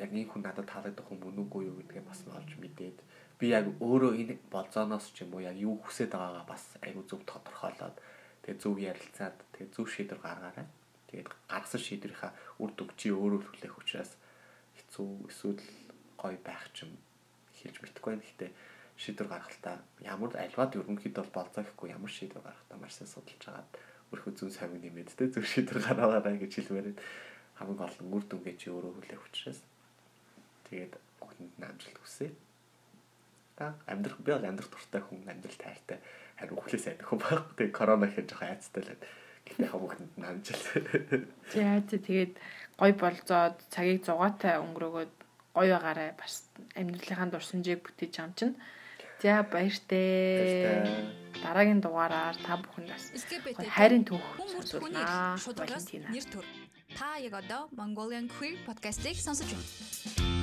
яг энэ хүн надад таалагдах хүн мөн үгүй юу гэдгээ бас олж мэдээд би яг өөрөө энэ болзооноос ч юм уу яг юу хүсэж байгаагаа бас айгүй зөв тодорхойлоод тэгээ зөв ярилцаад тэгээ зөв шийдвэр гаргаарай. Тэгээд гаргасан шийдвэрийнхаа үр дүг чи өөрөө хүлээх учраас хэцүү эсвэл гоё байх ч юм хэлж мэдэхгүй байна. Гэхдээ шийдвэр гаргалтаа ямар альваад ерөнхийдөө бол болцоо гэхгүй ямар шийдвэр гаргахтаа маш сайн судалж агаад өрхөө зүүн совиг нэмээд тэ зөв шийдвэр гаргаваарай гэж хэлмээрээ хамгийн гол нь үр дүнгээ чи өөрөө хүлээх учраас тэгээд огтнд амжилт хүсье. Та амьдрах би бол амьдрах дуртай хүн амьдрал тайртай харин хүлээс айдах хүн. Тэгээд корона хэрэг жоохон айцтай л байна. Гэхдээ хамагтанд нь амжилт. За тэгээд гой болзоод цагийг зугаатай өнгөрөөгөөд гоё байгаарай бас амьдралынхаа дурсамжийг бүтээж ам чинь. За баяртай. Дараагийн дугаараар та бүхэнд бас хайрын түүх сонсуулнаа. Нэр төр. Та яг одоо Mongolian Queer podcast-ийг сонсож байна.